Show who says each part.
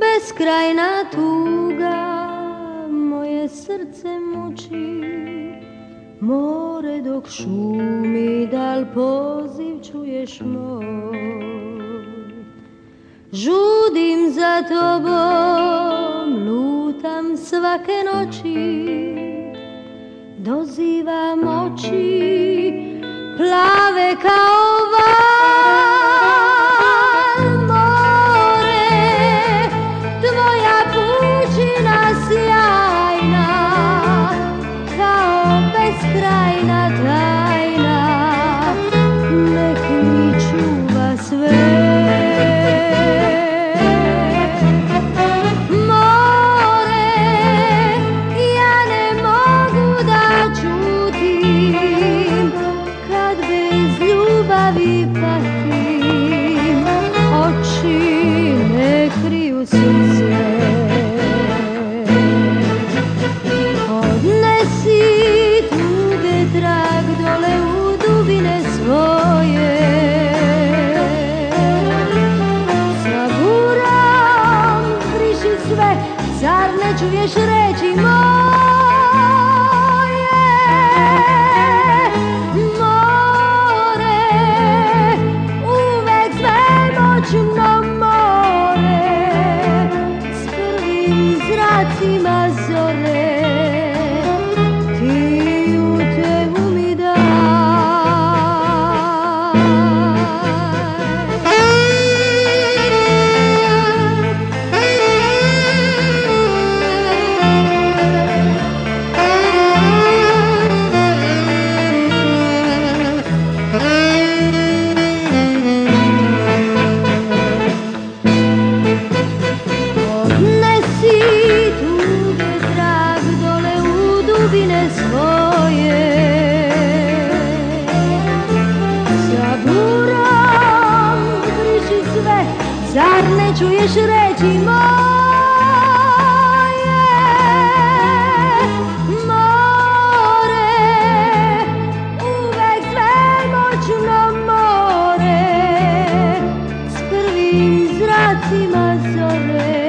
Speaker 1: Beskrajna tuga moje srce muči More dok šumi, dal poziv čuješ moj Žudim za tobom, lutam svake noći Dozivam oči, plave kao trajna tajna, nek mi čuva sve. More, ja ne mogu da čutim, kad bez ljubavi mrak dole u dubine svoje Zaguram, briši sve, zar neću vješ reći moj nećuješ reći moje more Uvek sve moćno more S prvim zracima zove